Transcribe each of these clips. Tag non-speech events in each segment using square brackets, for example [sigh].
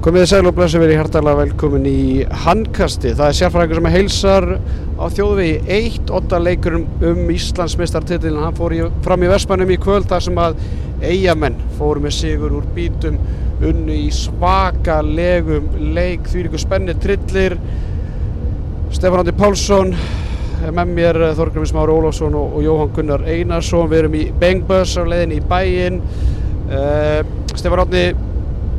Komið þið sæl og blessu verið hærtalega velkomin í handkasti. Það er sérfræðingur sem heilsar á þjóðvegi eitt, otta leikurum um Íslandsmeistartitlinn. Hann fór í, fram í Vestmannum í kvöld þar sem að eigamenn fóru með sigur úr bítum unnu í svaka legum leik, því ykkur spenni trillir. Stefán Andi Pálsson, með mér Þorgrymins Mári Ólafsson og, og Jóhann Gunnar Einarsson. Við erum í Bengbörs á leiðin í bæinn. Uh, Stefán Andi,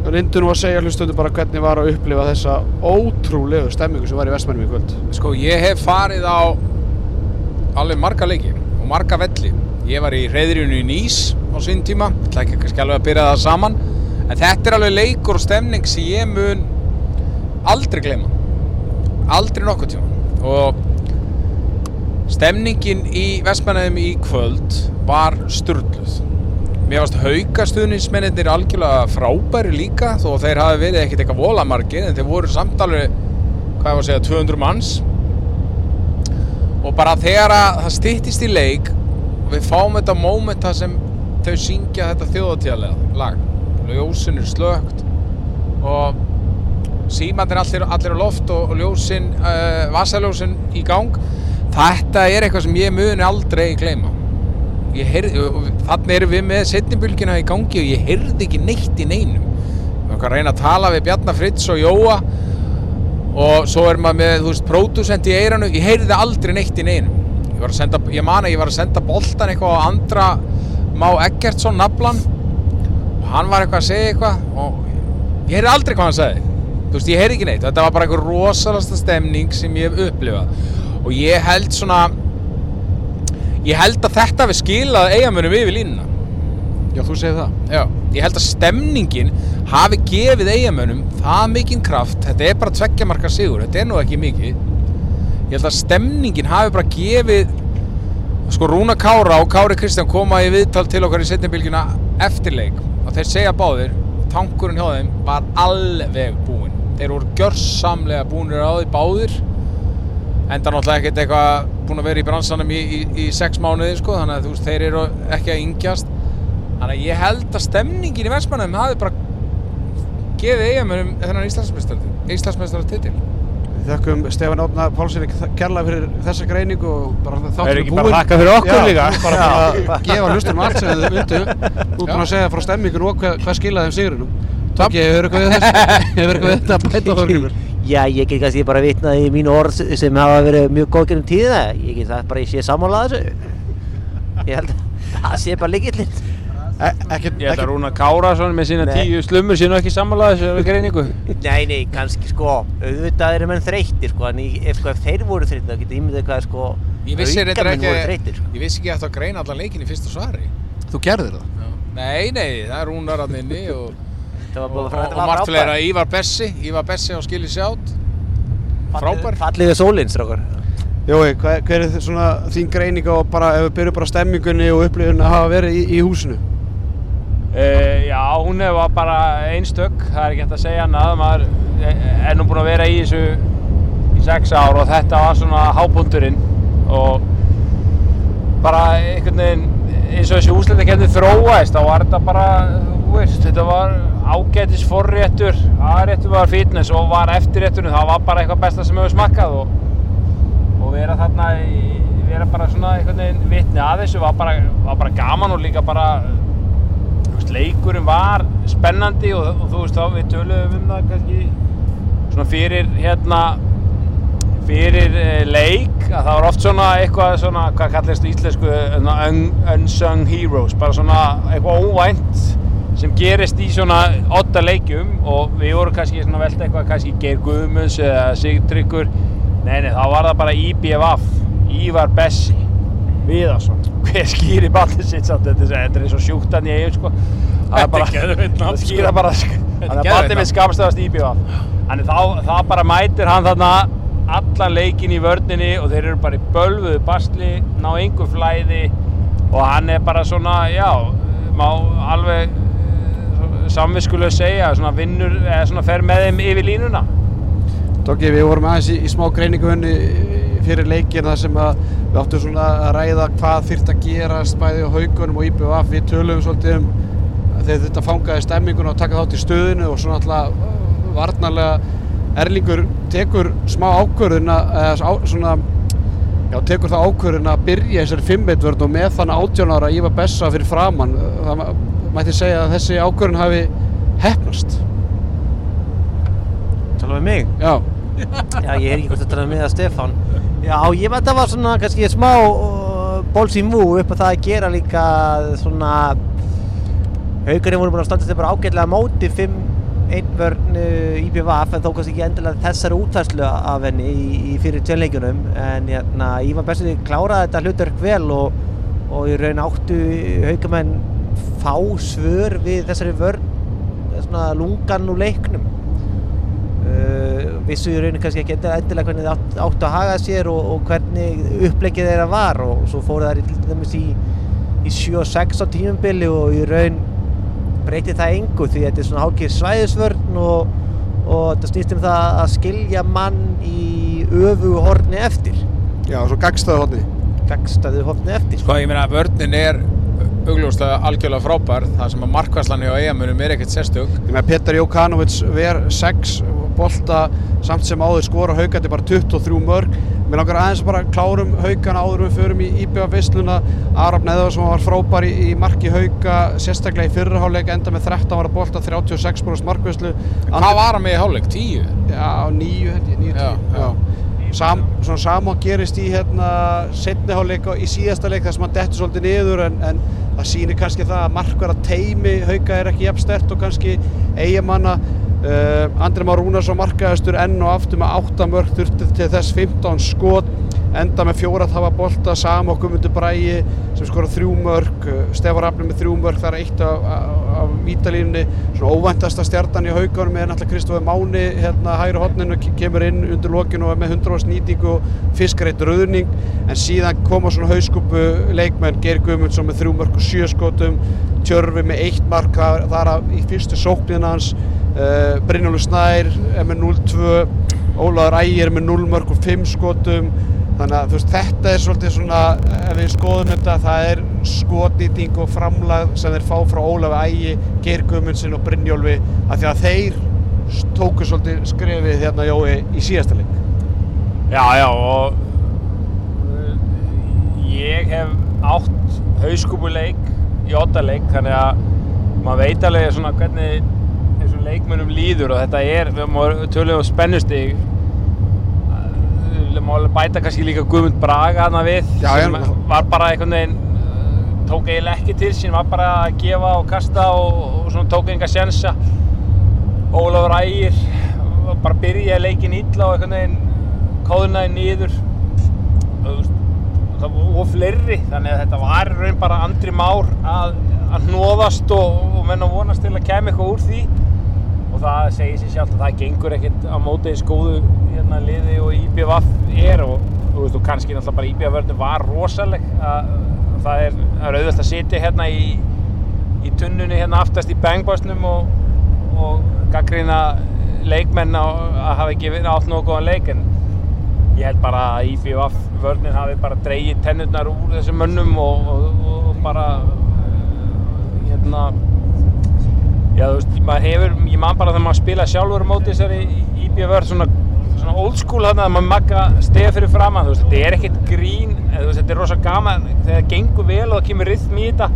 reyndu nú að segja hlustundu bara hvernig var að upplifa þessa ótrúlegu stemmingu sem var í Vestmannum í kvöld. Sko ég hef farið á alveg marga leikir og marga velli. Ég var í reyðrjunu í Nýs á sín tíma, ég ætla ekki kannski alveg að byrja það saman. En þetta er alveg leikur og stemning sem ég mun aldrei gleyma. Aldrei nokkuð tíma. Og stemningin í Vestmannum í kvöld var sturgluð. Mér varst haugastuðnismennir algjörlega frábæri líka þó þeir hafi verið ekkert eitthvað volamargir en þeir voru samtalið, hvað var að segja, 200 manns. Og bara þegar að það stýttist í leik við fáum þetta mómenta sem þau syngja þetta þjóðatíðalega lag. Ljósin er slögt og símandir allir, allir á loft og, og ljósin, uh, vasaljósin í gang. Þetta er eitthvað sem ég muni aldrei gleyma þannig erum við með setnimbylgina í gangi og ég heyrði ekki neitt í neinum. Við erum að reyna að tala við Bjarnar Fritz og Jóa og svo er maður með, þú veist, pródusent í eiranu ég heyrði aldrei neitt í neinum. Ég senda, ég man að ég var að senda boltan eitthvað á andra Má Eggertsson naflan. Og hann var eitthvað að segja eitthvað og ég heyrði aldrei hvað hann segði þú veist, ég heyrði ekki neitt, þetta var bara eitthvað rosalasta stemning sem ég hef upplifað. Og ég held svona ég held að þetta við skilað eigamönum yfir línuna. Já, þú segir það? Já, ég held að stemningin hafi gefið eigamönum það mikinn kraft, þetta er bara tveggjamarka sigur, þetta er nú ekki mikið. Ég held að stemningin hafi bara gefið sko Rúna Kára og Kári Kristján koma í viðtal til okkar í setnibilgjuna eftirleik og þeir segja báðir tankurinn hjá þeim var alveg búinn. Þeir voru gjörsamlega búinir á því báðir enda náttúrulega ekkert eitthvað búin að vera í bransanum í, í, í sex mánuði sko, þannig að þú veist, þeir eru ekki að yngjast þannig að ég held að stemningin í Vestmannum hafi bara gefið eigamönum þennan Íslandsmeistar titil Við þakkum Stefán Átna Pálssoni kærlega fyrir þessa greiningu og bara þáttum við búin. Það er ekki bara þakka fyrir okkur já, líka. Bara að gefa hlustum allt sem þið. Þú er búin að segja frá stemmingun og hvað, hvað skilaði þeim sigurinnum. Takk, ég hefur eitthvað við þessu. [laughs] Ég hefur eitthvað við þetta að bæta þorgrymur. Já, ég get kannski bara vitnað í mínu orð sem hafa verið mjög góð gennum tíða. Ég get það bara, ég sé sammálað þessu. Ég held að það sé bara líkillinn. E ekkert, Ég held að Rúna Kárasson með sína Nei. tíu slummur sé nú ekki sammálaði þessu [laughs] greiningu. Nei, nei, kannski sko, auðvitað eru menn þreyttir sko, en í- ef, sko, ef þeir voru þreyttir, þá getur ímyndið hvað sko, Ég aukamenn ekki, voru þreyttir. Sko. ég vissi ekki að greina allan leikin í fyrsta svari. Þú gerðir það. Nei, nei, það er Rúnar hann inni og, Það og, að og, og margt fleira. Ívar Bessi, Ívar Bessi á skili sjátt. Frábær. Falliði sólinn, strákar. Jói, hver, hver er svona þín greining á bara, ef við byrjum bara stemmingunni og upplifun að hafa verið í, í húsinu? Uh, já, hún var bara einstök, það er ekki hægt að segja annað. Maður er nú búinn að vera í þessu í sex ár og þetta var svona hábúndurinn og bara einhvern veginn eins og þessi úsleitakefni þróaðist þá var þetta bara, þú veist, þetta var ágætis forréttur, aðréttur var fitness og var eftirrétturinn, það var bara eitthvað besta sem hefur smakkað og, og vera þarna, í, vera bara svona einhvern veginn vitni að þessu var bara, var bara gaman og líka bara, veist, leikurinn var spennandi og, og þú veist þá við töluðum um það kannski svona fyrir hérna fyrir eh, leik að það var oft svona eitthvað svona, hvað kallast í íslensku un, unsung heroes bara svona eitthvað óvænt sem gerist í svona otta leikjum og við vorum kannski svona velta eitthvað kannski Geir Guðmunds eða Sigtryggur. Nei, nei, þá var það bara IBFF Ívar Bessi. Viðarsson. Hver skýri ballið sitt samt? Þetta er, þetta er eins og sjúktan í eigin sko. Það er bara, það skýra bara þannig að geðveikt ballið mitt nafn. skapstæðast IBFF þannig þá, þá bara mætir hann þarna allan leikin í vörninni og þeir eru bara í bölvuðu basli ná einhver flæði og hann er bara svona, já, má alveg samviskulega segja, svona vinnur, eða svona fer með þeim yfir línuna. Tóki, við vorum aðeins í, í smá greiningunni fyrir leikin þar sem að við áttum svona að ræða hvað þyrft að gerast bæði á haugunum og IBF. Við töluðum svolítið um þurft að fangaði stemminguna og taka þátt í stöðinu og svona alltaf varnarlega Erlingur tekur smá ákvörðun að, svona, já, tekur það ákvörðun að byrja þessari fimmeitvörn og með þann 18 ára Ívar Bessa fyrir framann. Það mætti segja að þessi ákvörðun hafi hefnast. Tala við mig? Já, [laughs] Já, ég er ekki hvort að tala með að Stefán. Já, ég veit að það var svona kannski smá uh, bóls í mú upp á það að gera líka svona Haukarinn voru búin að standa sig bara ágætlega móti 5-1 vörn IPVF en þó kannski ekki endilega þessari útfærslu af henni í, í fyrir tjörnleikunum en hérna, Ívan Bessi kláraði þetta hlutverk vel og, og í raun áttu Haukamenn fá svör við þessari vörn svona lungan úr leiknum. Uh, vissu í rauninu kannski ekki endilega, hvernig þið átt, áttu að haga sér og, og hvernig upplegið þeirra var. Og svo fóru dæmis í, í 7 og 6 á tímumbili og í raun breyti það engu því þetta er svona hálfgeir svæðisvörn og, og þetta snýst um það að skilja mann í öfugu horni eftir já, svo gagstaðu hodni. gagstaðu horni eftir Sko, ég meina, vörnin er augljóslega algjörlega frábær, það sem að markværslan hjá eigamunum er ekkert með Petar Jókanovic ver 6 bolta samt sem áður skora haugandi bara 23 mörg. Mér langar aðeins að bara klárum haugana áður við förum í IBA vissluna. Arab Neðarsson var frábær í, í marki hauga, sérstaklega í fyrraháleik, enda með 13 ára bolta, 36% markvæslu. Hvað var hann með í hálfleik? 10? Já, 9 held ég, 9 Já, 10. Já. Sam, svona sama gerist í hérna setni hálfleik og í síðasta leik þar sem hann dettur svolítið niður en, en það sýnir kannski það að markvara teimi hauga er ekki jafn stert og kannski eigamanna Andri Már Rúnarsson markaðastur enn og aftur með 8 mörg þurfti til þess 15 skot enda með fjóra að hafa bolta Sam og Guðmundur Bræi sem skora þrjú mörg uh, Stefán Rafni með þrjú mörg það er eitt af, af, vítalínunni svona óvæntasta stjartan í haugunum er náttúrulega Kristofur Máni hérna hægri hodninu kemur inn undir lokinu og er með 100 nýtingu og fiskareitt rauðning en síðan koma svona hauskupu leikmenn Geir Guðmundsson með þrjú mörg og sjö skotum Tjörfi með eitt mark þar, af í fyrstu sóknin hans uh, Brynjólu Snær er með 0-2 Ólaður Ægir með 0 mörg og 5 skotum þannig að veist þetta er svolítið svona ef við skoðum þetta það er skotnýting og framlag sem þeir fá frá Ólafi Ægi, Geir Guðmundsson og Brynjólfi af því að þeir tóku svolítið skrefið hérna Jói í síðasta leik. Já, já, og uh, ég hef átt hauskúpuleik í oddaleik, þannig að maður veit alveg svona hvernig þessum leikmönnum líður og þetta er, við má- tölum um spennustig má alveg bæta kannski líka Guðmund Braga hana við Já, sem já. var bara einhvern veginn uh, tók eiginlega ekki til sín, var bara að gefa og kasta og, og svona tók enga sjensa Ólafur Ægir bara byrjaði leikin illa og einhvern veginn kóðunaði niður. Og, og fleiri þannig að þetta var í raun bara andri már að, að hnóðast og, og menn að vonast til að kemja eitthvað úr því. Og það segir sér sjálft að það gengur ekkert á móti eins góðu hérna, liði og IBVF er og, veist, og kannski náttúrulega bara IBVF-vörðin var rosaleg að, að það er, auðvitað að sitja hérna í, í tunnunni hérna aftast í bangbásnum og, og gaggrina leikmenn að hafa ekki verið átt nógu góðan leik en ég held bara að IBVF vörnin hafi bara dreigið tennurnar úr þessum mönnum og, og, og bara hérna Já, þú veist, maður hefur, ég man bara þegar maður spila sjálfur móti þessari IBVR svona, svona old school þarna að maður makka stegar fyrir framann, þú veist, þetta er ekkert grín, veist, þetta er rosa gaman þegar það gengur vel og það kemur rytm í þetta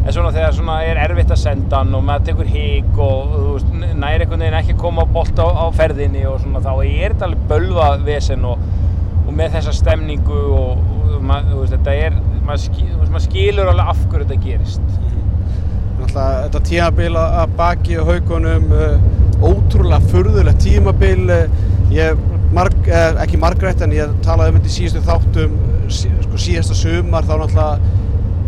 en svona þegar svona er erfitt að senda hann og maður tekur hík og þú veist, næri einhvern veginn ekki að koma á bolt á, á ferðinni og svona þá er þetta alveg bölva vesen og, og með þessa stemningu og, og þú veist, þetta er, maður, skil, maður skilur alveg af hverju þetta gerist. Náttúrulega þetta tímabil að að baki og haugunum uh, ótrúlega furðulegt tímabil uh, ég, marg, eh, ekki margrætt en ég talaði um þetta í síðustu þáttum sko, síðasta sumar þá náttúrulega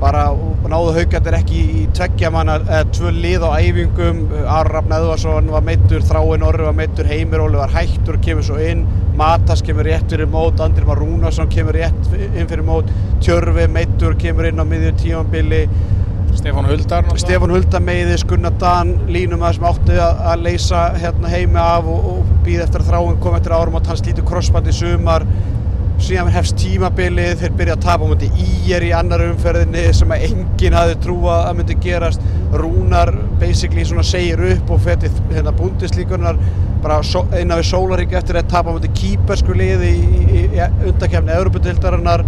bara náðu haugarnir ekki í tveggja manna eða tvö lið á æfingum. Aron Rafn Eðvarsson var meittur Þráin Orri var meittur Heimir Óli var hættur kemur svo inn. Matas kemur rétt fyrir mót Andri Már Rúnarsson kemur rétt inn fyrir mót. Tjörfi meittur kemur inn á miðju tímabili. Stefán Huldar. Stefán Hulda meiðis, Gunnar Dan línum að sem átti að, að leysa hérna heimi af og, og býða eftir að þráin kom eftir árum og hann slítur crossband í sumar. Síðan hefst tímabilið þeir byrja að tapa á múti íger í annar umferðinni sem að enginn hafði trúað að myndi gerast. Rúnar basically svona segir upp og fetið hérna búndislíkunar bara so, eina við sólarík eftir að tapa mútið kýpersku liði í, í, í undakefni Európa-dildarinnar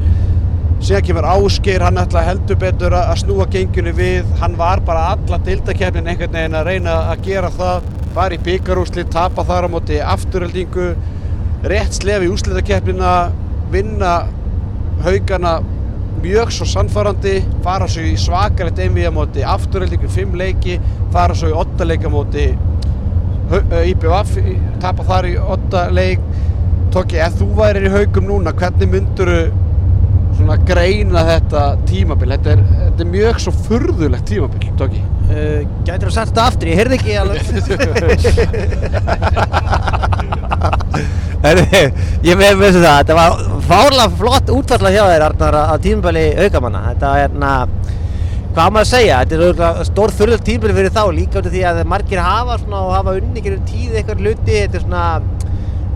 síðan kemur Ásgeir, hann ætla heldur betur að snúa gengjunni við. Hann var bara alla dildakefnin einhvern veginn að reyna að gera það var í byggarúsli, tapa þar á móti afturöldingu rétt slefi úslitakeppnina vinna haugana mjög svo sannfærandi fara svo í svakalegt einvíða móti afturöldingu fimm leiki fara svo í åtta leika móti IBF tapa þar í åtta leik. Tóki, ef þú værir í haugum núna hvernig mynduru svona greina þetta tímabil. Þetta er, þetta er mjög svo furðulegt tímabil Tóki Uh, gætir þú sagt þetta aftur, ég heyrði ekki alveg. [laughs] Ég með með það, þetta var fárlega flott útfærsla hjá þér Arnar á tímabæli aukamanna. Þetta er hérna, hvað maður að segja, þetta er stór furðult tímabæli fyrir þá. Líka út af því að margir hafa svona og hafa unni gerum tíð eitthvað hluti. Þetta er svona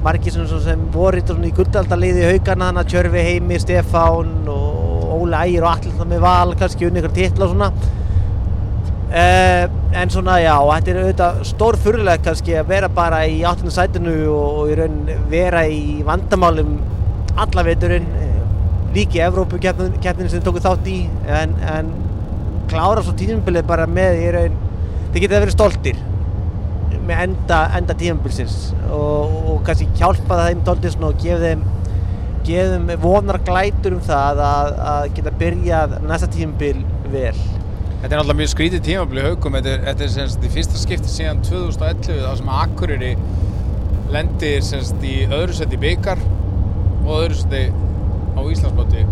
margir sem, sem voru í guldaldaliði aukana þannig að Tjörfi Heimi, Stefán og Óli Ægir og allir það með val kannski unni eitthvað titla og svona. Uh, en svona já, þetta er auðvitað stór fyrirlega kannski að vera bara í áttinu sætinu og, og í raun vera í vandamálum alla veturinn uh, líki Evrópu keppninu sem tóku þátt í en, en klára svo tímabilið bara með í raun þið geta verið stoltir með enda, enda tímabilsins og, og kannski hjálpa þeim tóltið og gefa þeim, þeim vonar glætur um það að, að geta byrjað næsta tímabil vel. Þetta er náttúrulega mjög skrítið tímabili haugum, þetta er, þetta er semst í fyrsta skipti síðan 2011 þá sem Akureyri lendir semst í öðru seti byggar og öðru seti á Íslandsmóti.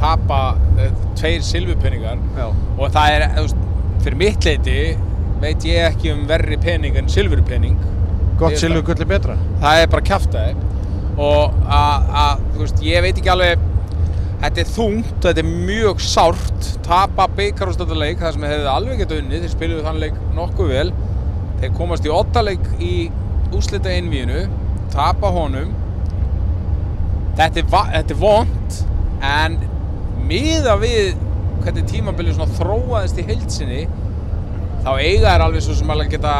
Tapa eh, tveir silfupenningar Já. og það er, þú veist, fyrir mitt leiti veit ég ekki um verri pening en silfurpenning Gott Ég- silfu gulli betra. Það er bara kjaftaði og að, þú veist, ég veit ekki alveg þetta er þungt, þetta er mjög sárt tapa byggarústöldarleik það sem hefði alveg gett unnið, þeir spiluðu þann leik nokkuð vel. Þeir komast í ottaleik í úslita einvíinu tapa honum. Þetta er, þetta er vond en miða við hvernig tímabilið svona þróaðist í heilsinni þá eiga er alveg svo sem alveg geta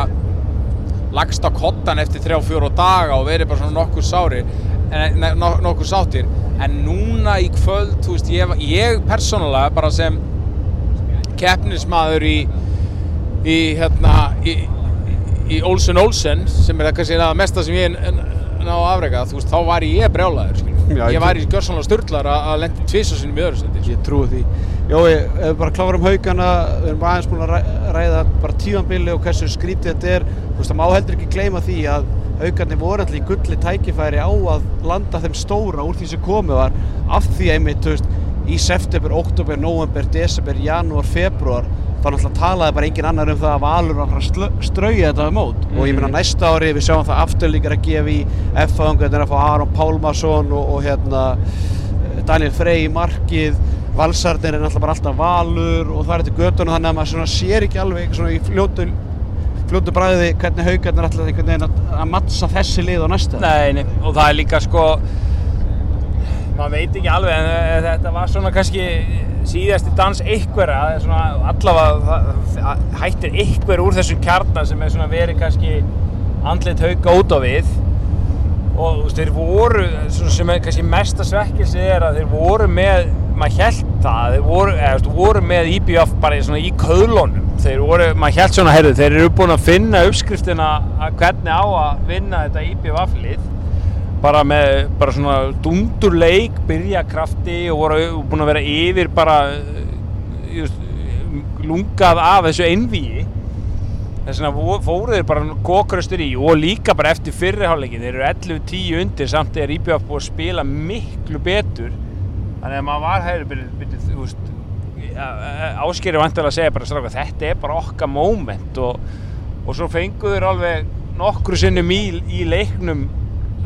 lagst á kottan eftir 3-4 daga og verið bara svona nokkur sári en, ne, no, nokkur sáttir en núna í kvöld, þú veist, ég, ég persónulega bara sem keppnismadur í í hérna í, í Olsen Olsen sem er það kannski mesta sem ég ná að afrega, þú veist, þá var ég brjálaður, skilur. Já, ég í gjörsanlega styrlar að, lendi tvisa sinni í öðru sko. Ég trúi því. Jói, ef við bara klárum haugana, við erum aðeins búin að ræ- ræða bara tímanbili og hversu skrítið þetta er. Þú veist, það má heldur ekki gleyma því að haugarnir voru allir í gulli tækifæri á að landa þeim stóra úr því sem komið var af því einmitt, þú veist, í september, oktober, november, desember, janúar, februar þá náttúrulega talaði bara engin annar um það að Valur var að fara að strauja þetta mót. Og ég meina næsta ári við sjáum það aftur líka að gefa í F-fæðungarnir að fá Aron Pálmarsson og, og hérna Daniel Frey í markið. Valsarnir er náttúrulega bara alltaf Valur og það er til göttunum þannig að maður svona sér ekki alveg svona í fljótu fljótu bræði hvernig haugarnir alltaf einhvern veginn að, að mattsa þessi lið á næsta. Nei, nei, og það er líka sko maður veit ekki alveg en eh, þetta var svona kannski síðasti dans einhverja er svona allavega það- hættir einhver úr þessum kjarnar sem er verið kannski andlit hauka út á við. Og veist, þeir voru sem er kannski mesta svekkilsi er að þeir voru með maður held það, þeir voru, eða, veist, voru með IBF bara í í köðlunum. Þeir voru, maður held svona, heyrðu, þeir eru búin að finna uppskriftina að hvernig á að vinna þetta IBF lið bara með bara svona dundur leik, byrja krafti og voru búin að vera yfir bara eh, just, lungað af þessu einvíi þess vegna vo- fóru þeir bara kókröstur í og líka bara eftir fyrriháleikin þeir eru 11-10 undir samt er IBF búið að spila miklu betur. Þannig að maður var hægur byrju, byrju, þú veist áskeri vantilega að segja bara stráka þetta er bara okkar moment. Og, og svo fenguður alveg nokkru sinnum í, í leiknum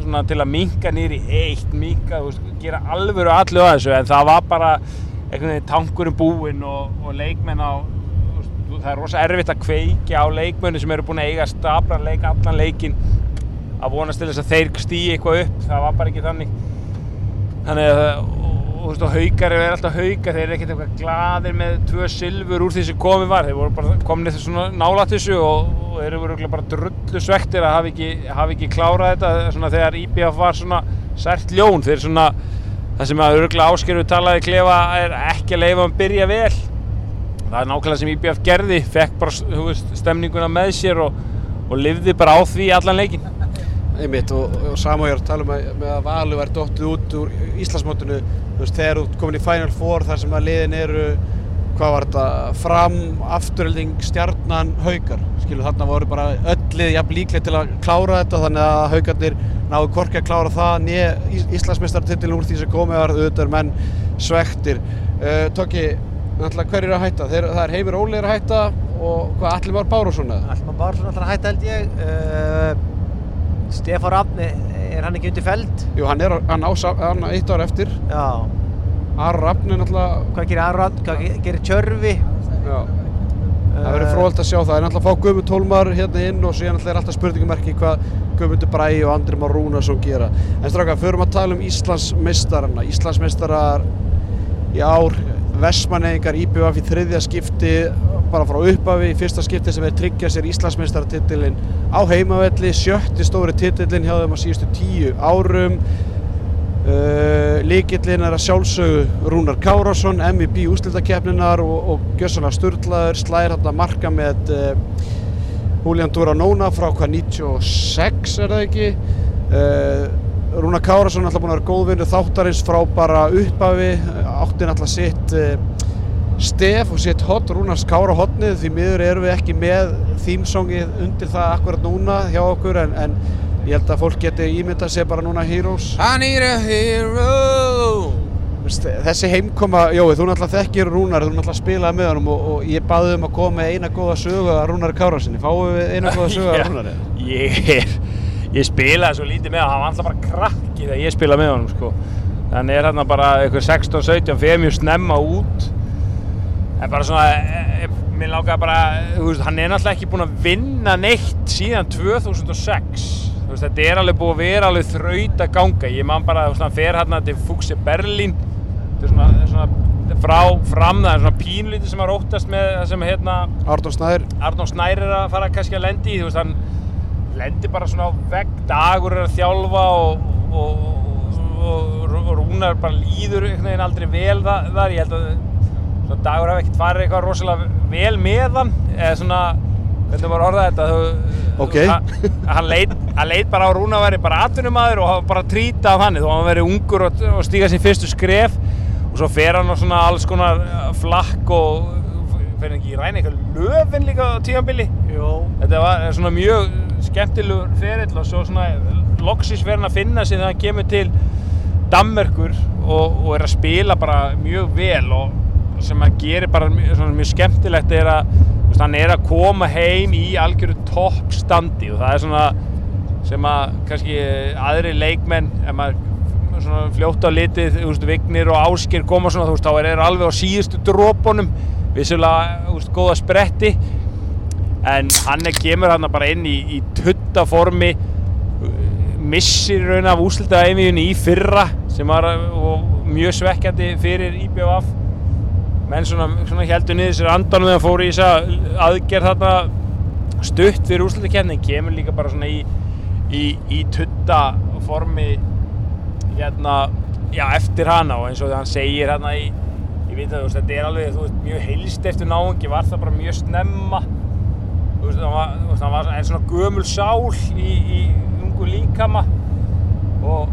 svona til að minka nýri eitt minka, þú veist, gera alvöru allu að þessu en það var bara einhvern veginn tankurinn búinn og, og leikmenn á veist, það er rosa erfitt að kveikja á leikmennu sem eru búin að eiga staplan leik allan leikin að vonast til þess að þeir stýi eitthvað upp það var bara ekki þannig. Þannig að og, þú veist, og haukar eru alltaf haukar, þeir eru ekkert eitthvað gladir með tvö silfur úr því sem komið var, þeir voru bara komin eftir svona nálætt þessu og, og þeir eru bara drullu svektir að hafa ekki, hafa ekki klárað þetta svona þegar IBF var svona sært ljón, þeir svona það sem að öruglega áskerfu talaði klefa er ekki að leifa að byrja vel. Það er nákvæmlega sem IBF gerði fekk bara þú veist, stemninguna með sér og, og lifði bara á því allan leikin einmitt og, og Samu er að tala um að, að Valur væri dottið út úr Íslandsmótinu þegar þú komin í Final Four þar sem að liðin eru hvað var þetta, fram, afturölding, stjarnan, haukar skilu þarna voru bara öll lið jafn líklega til að klára þetta þannig að haukarnir náðu hvorki að klára það nýja Íslandsmeistartitilin úr því sem komið var auðvitað menn svektir uh, Tóki, náttúrulega hver er að hætta? Þeir, það er Heimir Óli er að hætta og hvað, Alli Már Bárusson eða? Bara svona alltaf að hætta held ég. Uh, Stefán Rafni, er hann ekki undir feld? Jú, hann er hann á, hann eitt ár eftir Já. Aron Rafn er náttúrulega Hvað gerir Aron, hvað ge- gerir Tjörfi? já, það verður fróðalt að sjá það en náttúrulega að fá Guðmund Tólmar hérna inn og síðan náttúrulega er alltaf spurningumerki hvað Guðmundur Bræi og Andri Már Rúnarsson gera en stráka, förum að tala um Íslandsmeistarana Íslandsmeistarar í ár Vestmannegingar IBF í þriðja skipti bara frá upphafi. Í fyrsta skipti sem er tryggja sér Íslandsmeistaratitilinn á heimavelli, sjötti stóri titillinn hjá þeim á síðustu tíu árum. Uh, Líkillinn er að sjálfsögu Rúnar Kárásson, MVP ústildakeppninar og, og gjössalega sturlaður, slæðir hann að marka með uh, Julian Duranona frá hvað 96 er það ekki. Uh, Rúnar Kárásson er alltaf búinn að vera góðvinnu þáttarins frá bara upphafi, átti náttúrulega sitt uh, stef og sitt hot, Rúnars Kára hotnið, því miður erum við ekki með þýmsongið undir það akkurat núna hjá okkur en, en ég held að fólk geti ímyndað sér bara núna Heroes. I need a hero Þessi heimkoma, Jói, þú náttúrulega þekkir Rúnar, þú náttúrulega spilaði með honum og, og ég baði um að koma með eina góða sögu að Rúnar Kárasinni. Fáum við eina góða sögu að [laughs] Já. Rúnari? ég, ég spilaði svo lítið með hann, hann var alltaf bara krakki þegar ég spilaði með honum sko. Þannig er hann bara eitthvað 16-17, fyrir mjög snemma út. En bara svona, e, e, mér langaði bara, þú veist, hann er náttúrulega ekki búinn að vinna neitt síðan 2006. Þú veist, þetta er alveg búið að vera alveg þraut að ganga. Ég man bara, þú veist, hann fer hérna til Fuxi Berlín. Þetta er svona, svona frá fram, það er svona pínlítið sem að rótast með það sem hérna Ardón Snæður, Arnór Snær er að fara kannski að lendi í, þú veist, hann lendir bara svona á vegg, Dagur er að þjálfa og, og, og, og Rúnar bara líður einhvern veginn aldrei vel þa- þar, ég held að Dagur hafi ekkert farið eitthvað rosalega vel með hann, eða svona, hvernig var orðað þetta, þú, Ok. hann, hann, leit, hann leit bara á að Rúnar væri bara atvinnumæður og bara trýta af hann, þó hann veri ungur og, og stíga sín fyrstu skref og svo fer hann á svona alls konar uh, flakk og fer hann ekki í ræna eitthvað löfin líka á tíðanbili Jó. þetta var svona mjög skemmtilegur ferill og svo svona loksis verið hann að finna sig þegar hann kemur til Danmerkur og, og er að spila bara mjög vel og sem hann gerir bara mjög, mjög skemmtilegt er að veist, hann er að koma heim í algjöru toppstandi og það er svona sem að kannski aðri leikmenn ef maður fljótt á litið, veist, Vignir og Ásker koma svona, veist, þá er þeir alveg á síðustu drópunum, vissulega, góða spretti. En hann er kemur hann bara inn í, í tuttaformi missir raun af úslita í fyrra sem var og mjög svekkjandi fyrir IBF menn svona, svona heldur niður sér andanum þegar hann fór í þessa aðgerð þarna. Stutt fyrir úrslutakeppnin kemur líka bara svona í, í, í tuttaformi hérna, já, eftir hana og eins og þegar hann segir hérna í, ég veit að þú veist, þetta er alveg, þú veist, mjög heilst eftir náungi, var það bara mjög snemma. Þú veist, hann var, var en svona gömul sál í, í ungu líkama og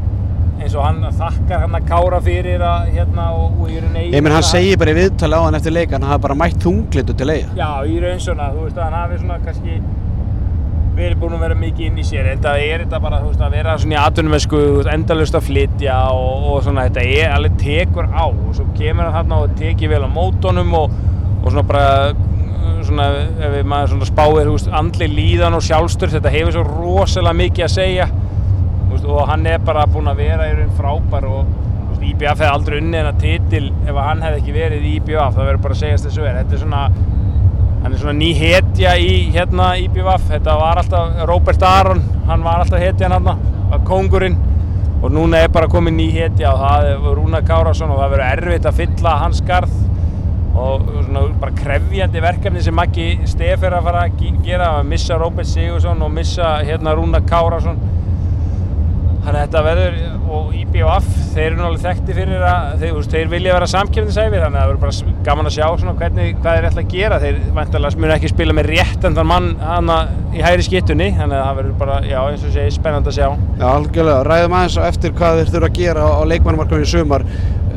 eins og hann þakkar hann að kára fyrir að, hérna, og, og í raun ég menn hann segir bara í viðtali á hann eftir leik hann hafa bara mætt þunglitu til eiga. Já, í raun svona, þú veist, að hann hafi svona kannski verið búinn að vera mikið inn í sér. En það er þetta bara, þú veist, að vera svona í atvinnumessku, endalust að flytja og, og svona, þetta er alveg tekur á. Og svo kemur hann þarna og tekið vel á mótonum og, og svona bara svona, ef maður svona spáir, veist, andli líðan og sjálfstörs, þetta hefur svo rosalega mikið að segja. Veist, og hann er bara búinn að vera í raun frábær og veist, IBF hefði aldrei unnið hennar titil ef hann hefði ekki verið í IBF, það verður bara að segjast þessu er, þetta er svona hann er svona ný hetja í hérna IBF þetta var alltaf Robert Aron hann var alltaf hetjan hann var kóngurinn. Og núna er bara komin ný hetja og það er Rúna Kárásson og það verður erfitt að fylla hans skarð og svona bara krefjandi verkefni sem Maggi Stef er að fara að ge- gera að missa Róbert Sigursson og missa hérna Rúna Kárásson þannig að þetta verður og IBF, þeir eru náttúrulega þekkti fyrir að þeir, þeir vilja vera samkjöfnisæfi þannig að það verður bara gaman að sjá svona hvernig hvað þeir ætla að gera, þeir vantarlega munu ekki spila með rétt en þann mann hana í hægri skittunni, þannig að það verður bara, já eins og segi, spennandi að sjá. Já, algjörlega, ræðum aðeins eftir hvað þeir þurfa að gera á leikmannumarkaðinu í sumar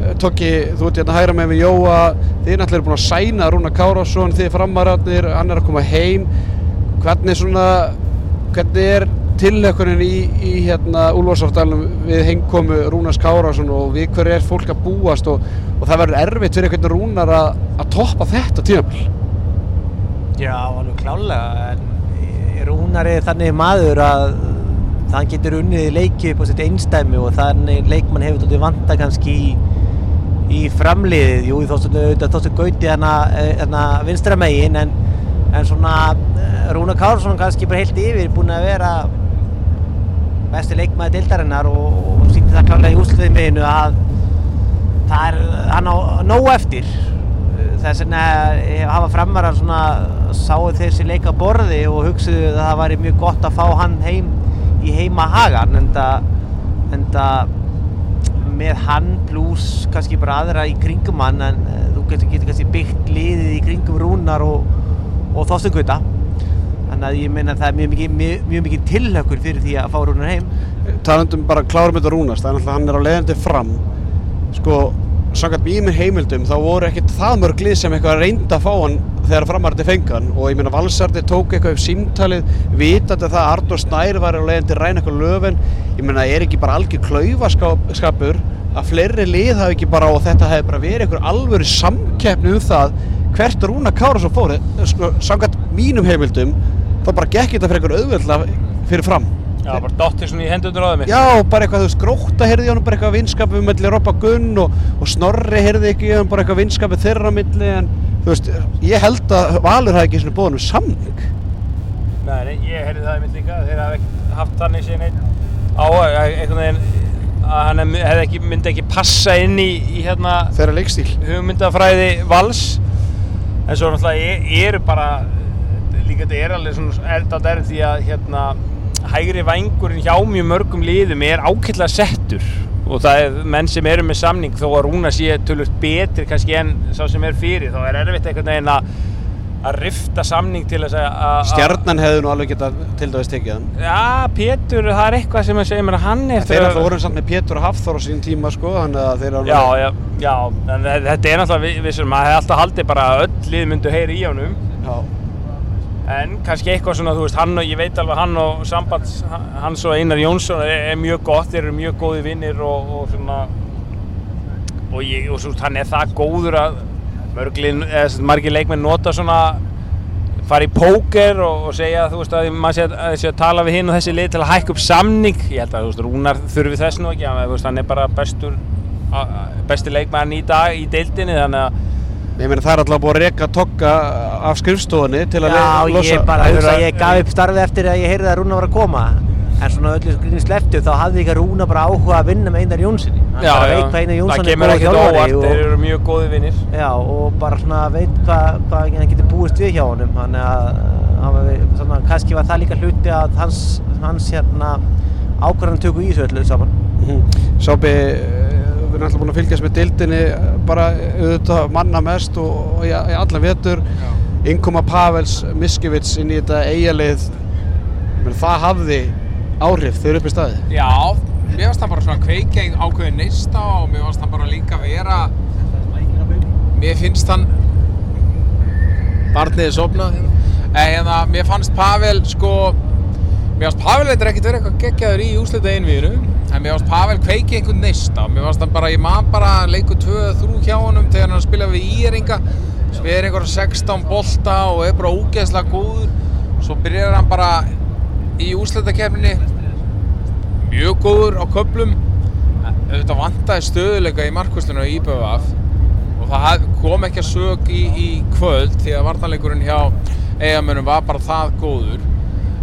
Eh, Tokki, þú ert hérna hægra með við Jóa. Þið náttúrulega eru búin að sæna Rúna Kárásson þið framararnir, hann er að koma heim. Hvernig svona hvernig er tillökunin í, í hérna Úlfarsárdalum við heimkomu Rúnars Kárásson og við hverju er fólk að búast og, og það verður erfitt fyrir einhvern Rúnar að, að toppa þetta tímafél Já, alveg klálega en Rúnar er þannig maður að hann getur unnið leiki upp á sitt einstæmi og þannig leikmann hefur tóttið vanta kannski í, í framliðið, jú þóttu auðvitað þóttu gauti hana, hana vinstra megin en, en svona eh, Rúnar Kársson kannski bara heilt yfir búinn að vera besti leikmaði deildarinnar og, og sýndi það klálega í úsliðmiðinu að það er, hann á nóg eftir. Þess vegna eh, hafa framarar svona sáu sér leika borði og hugsuðu að það væri mjög gott að fá hann heim í heima hagan en það með hann pluss kannski bara aðra í kringum hann en eh, þú getur, getur kannski byggt liðið í kringum rúnar og, og þóstum gauta. Þannig að ég meina að það er mjög mikið, mjög, mjög mikið tilhökkur fyrir því að fá rúnar heim. Talandum bara klárum þetta það er náttúrulega hann er á leiðandi fram. Sko, samkvæmt mínum heimildum þá voru ekkert það mörg lið sem eitthvað reynda að fá hann þegar framarði fengan og ég meina Valsardi tók eitthvað upp símtalið vitandi það að Arnór Snær var á leiðandi ræna eitthvað löfin. Ég meina er ekki bara algjör klaufaskapur að fleiri lið hafi ekki bara og þetta hefði bara verið eitthvað alvöru samkeppni um það hvert Rúna Kára svo fór sko, samkvæmt mínum heimildum þá bara gekk þetta fyrir eitthvað auðveldlega fyrir fram. Já, bara dottir svona í hendundur á þeim Já, bara eitthvað, þú veist, gróta heyrði í honum bara eitthvað vinskapið mellir Robba Gunn og, og Snorri heyrði ekki í honum bara eitthvað vinskapið þeirra á milli en þú veist, ég held að Valur hafi ekki svona búin um samning. Nei, nei, ég heyrði það í mitt líka, þeir hafa ekki haft þannig síðan einn á einhvern veginn að hann hefði ekki, myndi ekki passa inn í, í hérna þeirra leikstíl. hugmyndafræði vals. En svo náttúrulega ég, ég eru bara líka þetta er alveg svona er þetta er því að hérna hægri vængurinn hjá mjög mörgum liðum er ákveðlega settur og það er menn sem eru með samning þó að Rúna sé tölvöld betri kannski en sá sem er fyrir þá er erfitt einhvern veginn að að rifta samning til þess að að- Stjarnan hefði nú alveg getað til dæmis tekið hann Já, Pétur, það er eitthvað sem að segja mér að hann er Þeir alltaf voru samt með Pétur og Hafþór á sín tíma sko, þannig að þeir alveg Já, já, já, en þe- þetta er náttúrulega vi- vissum, maður hefði alltaf haldið bara að öll lið myndu heyri í honum já. En kannski eitthvað svona, þú veist, hann og ég veit alveg hann og sambands hans og Einar Jónsson er, er mjög gott, þeir eru mjög góði vinnir og, og svona og, ég, og svo, hann er það góður að mörglið, eða margir leikmenn nota svona fara í póker og, og segja þú veist að maður sé að, að, sé að tala við hinn og þessi lið til að hækka upp samning. Ég held að þú veist Rúnar þurfi þess nú ekki hann, veist, hann er bara bestur besti leikmann í dag í deildinni þannig að Ég meina það er alltaf búið að reka tokka af skrifstofunni til að Já, losa ég bara er hugsa að- að ég gaf upp starfið eftir að ég heyrði að Rúna var að koma. En svona öllu gríni sleftu þá hafði ekki Rúna bara áhuga að vinna með Einar Jónssoni já, já, það er kemur ekkert óvart, þeir eru mjög góði vinnir já, og bara svona veit hvað hva hann getur búist við hjá honum. Þannig að hann var, svona, kannski var það líka hluti að hans, hans hérna, ákvarðan tökur í þessu öllu saman. Mhm. Sápi, eh, við erum alltaf búin að fylgjast með dildinni bara auðvitað manna mest og, og í, allan vetur. Innkoma Pavels Miskevits inn í þetta eigalið það hafði áhrif þegar upp í staði Já, mér finnst hann bara svona kveikja í ákveðin neista og mér finnst hann bara líka vera Mér finnst hann Barnið er sopnað En hérna, mér fannst Pavel sko Mér fannst Pavel eitthvað ekkert verið eitthvað geggjaður í úslita einvíðinu En mér fannst Pavel kveikja einhvern neista Mér fannst hann bara, ég man bara leiku 2-3 hjá honum Þegar hann spila við Íringa Spyrir einhverja 16 bolta og er bara ógeðslega góður. Svo byrjar hann bara í úrslitakefninni mjög góður á köplum auðvitað vantaði stöðuleika í markvöslinu á IBF og það kom ekki að sög í, í kvöld því að vartanleikurinn hjá eigamönum var bara það góður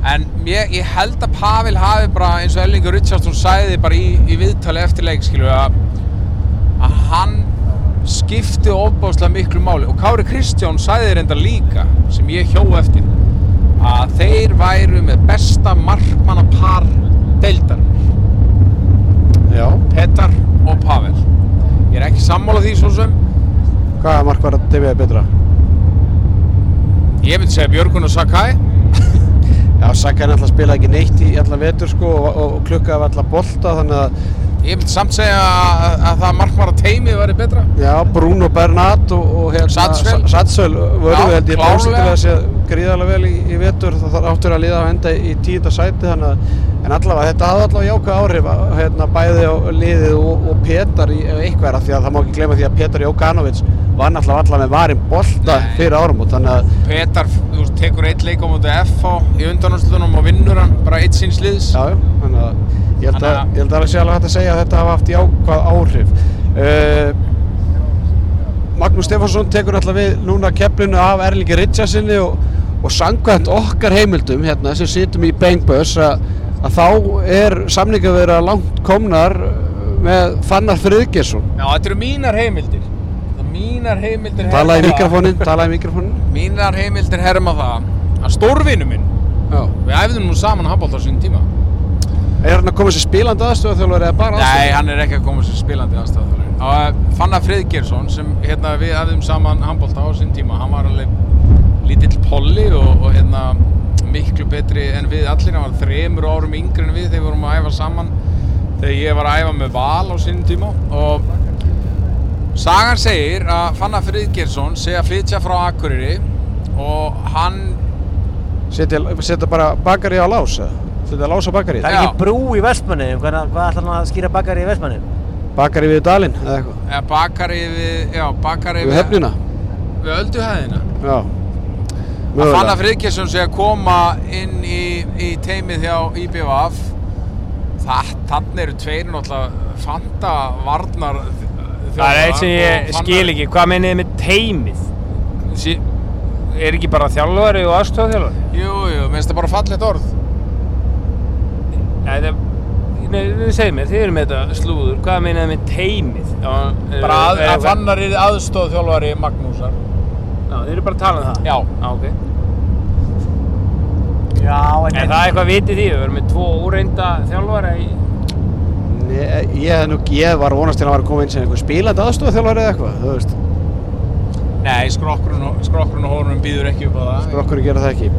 En ég, ég held að Pavel hafi bara eins og Ellingur Richardsson sæði bara í, í viðtali eftir leik skilur að, að hann skipti ofbáslega miklu máli. Og Kári Kristján sæði reynda líka sem ég hjó eftir að þeir væru með besta markmannapar deildar Já, Petar og Pavel. Ég er ekki sammála því svo sem. Hvaða mark var að Davíð betra? ég myndi segja Björgun og Sakai [laughs] Já, Sakai náttúrulega spilaði ekki neitt í allan vetur sko og, og, klukkaði af alla bolta þannig að ég myndi samt segja að, að það markmanna teimið væri betra Já, Bruno Bernat og, og hérna, Sadsvel. Sa- Sadsvel vörðu Já, held ég klárlega. bóðsyndilega sé gríðarlega vel í, í vetur þarf áttur að liða að enda í tíunda sæti þannig að en allavega þetta hafði allavega jákvæð áhrif að, hérna, bæði á liðið og, og Petar í eitthvað því að það má ekki glemma því að Petar Jókanovic var náttúrulega allavega með varinn bolta Nei. fyrir áramót þannig að Petar, þú veist, tekur eitt leik á móti FH í undanúrslutunum og vinnur hann bara eitt síns liðs Já, þannig að ég held að, Þannig að- ég held að það sé alveg hægt að segja að þetta hafa haft jákvæð áhrif. Uh, Magnús Stefánsson tekur alltaf við núna keflinu af Erlingi Ritchardsinni og, og sangvænt okkar heimildum hérna sem situm í Bangbus að, að þá er samninga vera langt komnar með Fannar Friðgjesson. Já, þetta eru mínar heimildir mínar heimildir Talaði herma það- mikrofónin, talaði í mikrofónin. Mínar heimildir herma það að stórvinu minn Já. Við æfðum nú saman handbólt á sín tíma. Er hann að koma sér spilandi aðstöða þjálfur eða bara Nei, hann er ekki að koma sér spilandi aðstæðaþjálfari og Fannar Friðgjersson sem hérna við æfðum saman handbólt á sín tíma hann var alveg lítill polli og, og hérna miklu betri en við allir, hann var þremur árum yngri en við þegar við vorum að æfa saman þegar ég var að æfa með val á sín tíma. Og Sagan segir að Fannar Friðgjersson sé að flytja frá Akureyri og hann Setja, bara bakari á lás eða? Setja lás á bakari? Það er ekki brú í Vestmanni, hvað, hvað ætlar hann að skýra bakari í Vestmanni? Bakari við dalinn eða eitthvað? eða bakari við, já, bakari Við hefnina? við ölduhæðina Já. að Fannar Friðgjersson sé að koma inn í, í teimið hjá IBVF þannig eru tveir náttúrulega fanta varnar Það er eitt sem ég skil ekki, hvað mennið með teimið? Sí, er ekki bara þjálfari og aðstofþjálfari? Jú, jú, minnst það bara fallegt orð Nei, það, nei, segir mér, þið eru með þetta slúður, hvað mennið þið með teimið? Já, er- bara að, er- að Fannar er aðstóð þjálfari Magnúsar Já, þið eru bara að tala um það? Já, Já, ok. Já, en, Er það eitthvað vitið því? Við verum með tvo úreinda þjálfara í... Nei, ég, nú, ég var vonast til að hann var að koma inn sem einhver spilandi aðstofþjálfari eða eitthvað, þú veist, nei, skrokkurinn og, skrokkurinn og hórnum býður ekki upp á það skrokkur gera það ekki.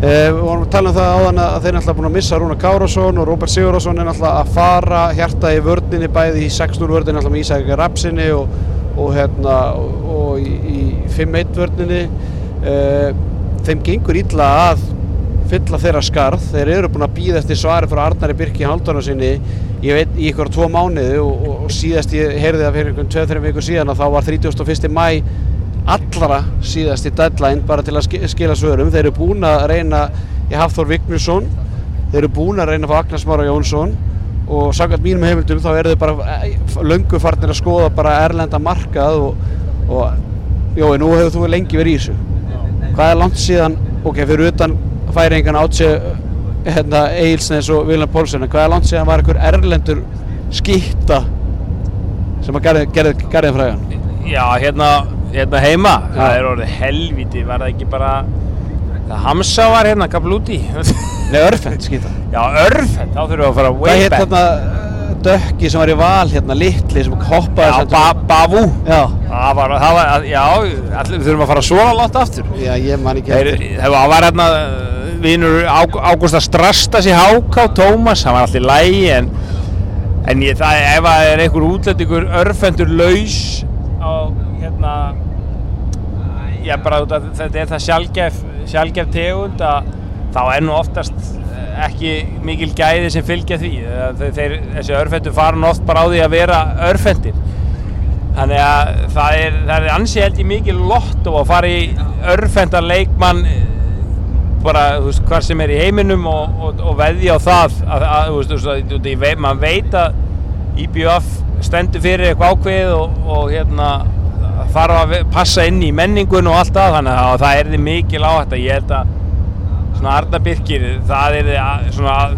Uh, við vorum að tala um það áðan að þeir er náttúrulega búin að missa Rúna Kárásson og Róbert Sigurðarsson er náttúrulega að fara hjarta í vördninni bæði í 6-0 vördninni náttúrulega með Ísækja Rapsinni og, og, hérna, og, í, í 5-1 vördninni. Uh, þeim gengur illa að fylla þeirra skarð. Þeir eru búin að býða eftir svari frá Arnari Birki Haldurna sinni ég veit í ykkur tvo mánuði og, og, og síðast ég heyrði það fyrir einhvern 2-3 vikur síðan að þá var 31. mæ allra síðast í deadline bara til að ski- skila svörum. Þeir eru búin að reyna í Hafþór Vignisson, þeir eru búin að reyna að fá Agnar Smára Jónsson og samkvæmt mínum heimildum þá eru þeir bara eh, löngu farnir að skoða bara erlenda markað og, og Jói, nú hefur þú lengi verið í þessu. Hvað er langt síðan, ok, fyrir utan færingan átsi hérna, Eilsnes og Vilhelm Pólsen, hvað er langt síðan var einhver erlendur skýtta sem að gerði, gerði, gerði frægan? Já, hérna, hérna heima, Já. það er orðið helviti, var það ekki bara... Það Hamsa var hérna, Kaplúti. Nei, örfend skýtta. Já, örfend, þá þurfum við að fara way back. þarna uh, dökki sem var í val hérna, litli sem hoppaði Já, ba Bavu. Já, Það var, það var, já, allir þurfum að fara svona látt aftur. já, ég man ekki Þeir, það var hérna vinnur Ágústa Strastas í Háká, Tómas, hann var alltaf í lægi en, en ég, það, ef það er einhver útlendingur örfendur laus á hérna já bara af þetta er það sjálfgef, sjálfgef tegund að þá er nú oftast ekki mikil gæði sem fylgja því. Þeir, þessi örfendur fara nú oft bara á því að vera örfendir. Þannig að það er, það er ansi held ég mikið lotto að fara í örfendan leikmann bara, veist, hvar sem er í heiminum og, og, og veðja á það að, að veist, þú veist, veit, að IBF stendur fyrir eitthvað ákveðið og, og hérna þarf að passa inn í menningun og allt það, þannig að það er því mikil áhætt að ég held að svona Arna Birkir, það er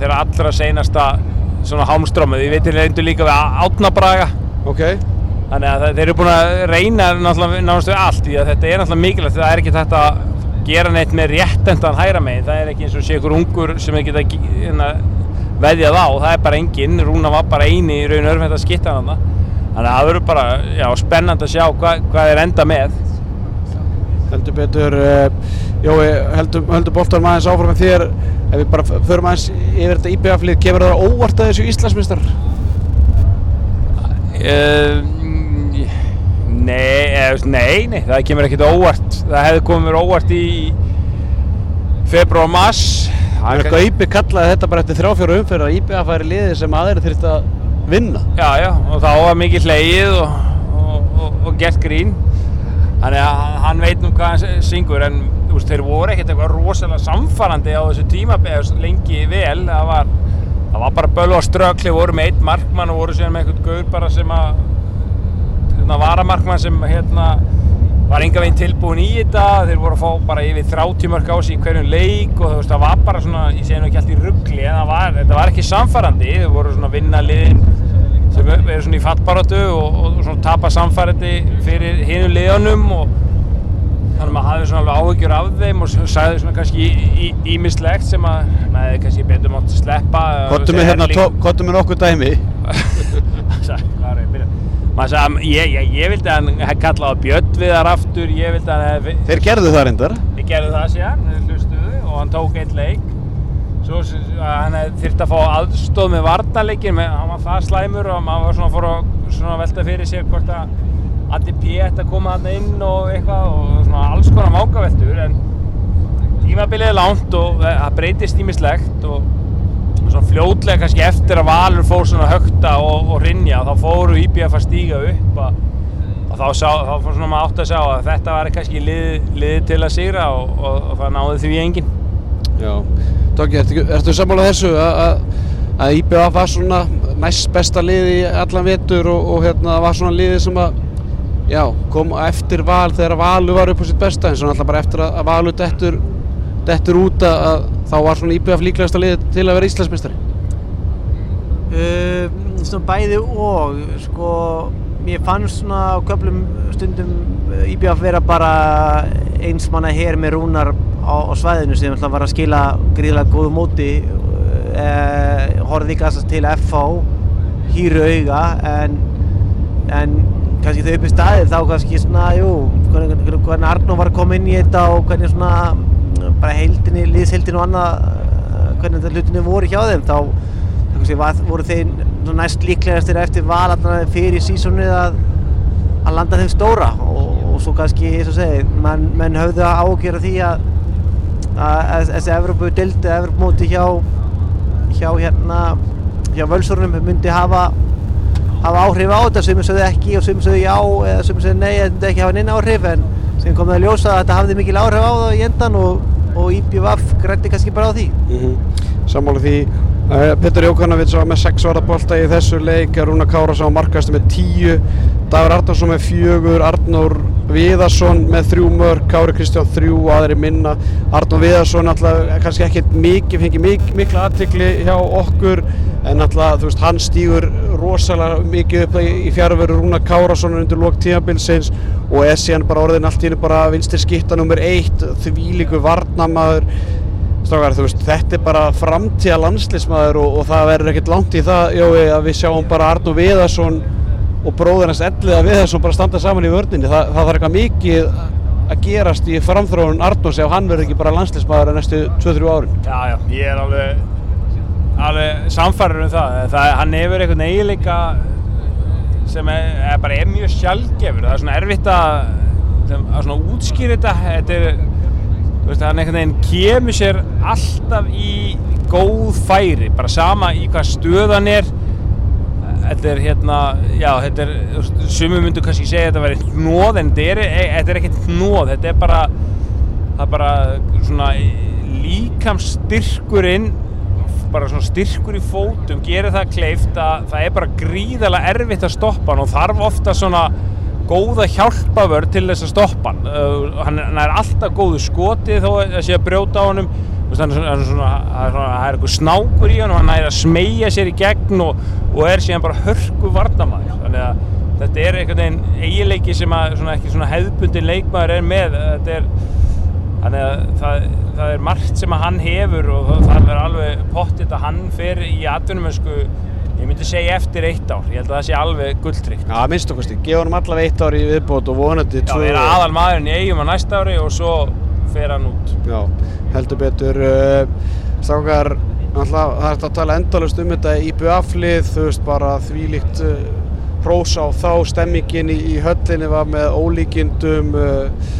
þeirra allra seinasta svona hámstrómið, ég veitir reyndu líka við Átnabraga Ok, þannig að þeir eru búin að reyna náttúrulega við allt því að þetta er náttúrulega mikilvægt það er ekki þetta að gera neitt með réttendan hæra megin, það er ekki eins og sé ykkur ungur sem þeir geta ge- hérna, veðjað á, það er bara enginn, Rúna var bara eini í raun þetta skittan þannig að það verður bara já, spennandi að sjá hva, hvað þeir enda með. Heldur betur uh, Jói, heldur, heldur boltar aðeins áfram með þér. Ef við bara förum aðeins yfir þetta IBF-lið kemur það óvart að þessu Íslandsmeistar? Uh, nei, eða, nei, nei, það kemur ekkert óvart. Það hefði komið mér óvart í februar og mars. Það er Gaupi kallaði þetta bara eftir þrjáfjóru umferð að IBF væri liðið sem aðeir þurft að vinna Já, já, og þá var mikið hlegið og, og, og, og gert grín. Þannig að hann veit nú hvað hann syngur, en veist, þeir voru ekkert eitthvað rosalega samfarrandi á þessu tímabæðus lengi vel. Það var, það var bara bölu á strökli, voru með eitt markmann og voru síðan með einhvern gaur bara sem að hérna, varamarkmann sem hérna var enga veginn tilbúin í þetta þeir voru að fá bara yfir 30 mörg á sig í hverjum leik og þú veist það var bara svona ég segi nú ekki allt í ruggli en það var, þetta var ekki samfærandi þeir voru svona að vinna liðin sem eru svona í fattbaratu og, og svona tapa samfærandi fyrir hinu liðunum og þannig að maður hafði svona alveg áhyggjur af þeim og sagði svona kannski ímislegt sem að hefði kannski betur mátt sleppa Kottum við hérna, kottum við nokkuð dæmi [laughs] hvað er ég að byrja? Sagði, ég, ég, ég vildi að hann kallað á Björn við þar aftur, ég vildi að hann Þeir gerðu það reyndar ég gerði það síðan, þeir hlustuðu og hann tók einn leik. Svo að hann þyrft að fá aðstóð með varnarleikin, með, hann var það slæmur og maður var svona að svona velta fyrir sér hvort að Addi P. ætti að koma þarna inn og eitthvað og svona alls konar mákaveltur en tímabilið er langt og það breytist ímislegt og svona fljótlega kannski eftir að Valur fór svona högta og, og rinja þá fóru IBF að stíga upp að, að þá, sá, þá fór svona maður átt að sjá að þetta var kannski lið, lið til að sigra og, og, og það náði því enginn. Já, Tóki, ertu, ertu sammálað þessu að, að, IBF var svona næst besta liði í allan vetur og, og hérna var svona liði sem að já, kom eftir val þegar Valur var upp á sitt besta en svona alltaf bara eftir að, að Valur dettur, dettur út að, að þá var svona IBF líklegasta liði til að vera Íslandsmeistari? Uh, svona bæði og sko mér fannst svona á köflum stundum uh, IBF vera bara eins manna hér með rúnar á, á svæðinu sem alltaf var að skila gríðilega góðu móti. Uh, horfði kannski til FH hýru auga en, en kannski þau upp í staðir þá kannski svona, jú, hvernig Arnó var að koma inn í þetta og hvernig svona bara heildinni, liðsheildinni og annað uh, hvernig þetta hlutinni voru hjá þeim þá kannski var, voru svona næst líklegastir eftir val fyrir sísónu að, að landa þeim stóra og, og svo kannski, eins og segi, menn, menn höfðu að ágjöra því að, þessi Evropu dildi, Evropumóti hjá hjá hérna hjá völsórunum myndi hafa hafa áhrif á þetta, sem sögðu ekki og sem sögðu já eða sem sögðu nei, þetta myndi ekki hafa neina áhrif en sem kom það að ljósa að þetta hafði mikil áhrif á það í endan og, og IBVF grætti kannski bara á því. Mm -hmm. Sammála því. Uh, Petur Jókanovic var með 6 varðabólta í þessu leik Rúna Káras á markastu með 10 Dagur Arnarsson með 4 Arnór Viðarsson með 3 mörg Kári Kristján 3 og aðri minna. Arnór Viðarsson alltaf kannski ekki mikið, fengi mik mikla aðtikli hjá okkur en alltaf þú veist hann stýgur rosalega mikið upp í, fjárveru Rúna Kárasson undir lók tímabilsins og er síðan bara orðin allt í henni bara vinstir skitta nummer 1 því líku varnamaður Strákar, þú veist, þetta er bara framtíða landslismæður og, og það verður ekkert langt í það, Jói, að við sjáum bara Arnó Viðarsson og bróður hans Elliða Viðarsson bara standa saman í vördinni. Þa, það þarf eitthvað mikið að gerast í framþróun Arnós ef hann verður ekki bara landslismæður næstu 2-3 árin. Já, já, ég er alveg, alveg samfærður um það. það hann hefur einhvern eiginleika sem er, er bara er mjög sjálfgefur. Það er svona erfitt að, að svona útskýra þetta. Þetta er, veist, hann einhvern veginn kemur sér alltaf í góð færi, bara sama í hvað stöðan er. Þetta er hérna, já, þetta er, sumum myndu kannski segja að þetta væri hnóð, en þetta er, ekkert hnóð, þetta er bara, bara líkamstyrkurinn, bara svona styrkur í fótum, gerir það kleift að það er bara gríðarlega erfitt að stoppa hann og þarf ofta svona góða hjálpavörð til þess að stoppa hann. Uh, hann, er alltaf góðu skoti þó að sé að brjóta á hann er er það er svona, það er eitthvað snákur í hann og hann næri að smeja sér í gegn og, og er síðan bara hörku varnamæður. Þannig að þetta er einhvern veginn eiginleiki sem að svona ekki svona hefðbundin leikmaður er með. Þetta er, þannig að það, það er margt sem að hann hefur og það, er alveg pottitt að hann fer í atvinnumönsku, ég myndi segja eftir eitt ár. Ég held að það sé alveg gulltryggt. Já, minnst okkarstu, gefa hann allavega eitt ár í viðbót og vonandi Já, tvö- er aðal maðurinn í eigum á næsta ári og svo fer hann út. Já, heldur betur uh, Stákar, náttúrulega það er að tala endalust um þetta í buaflið þú veist bara þvílíkt uh, hrós á þá, stemmingin í, í höllinni var með ólíkindum uh,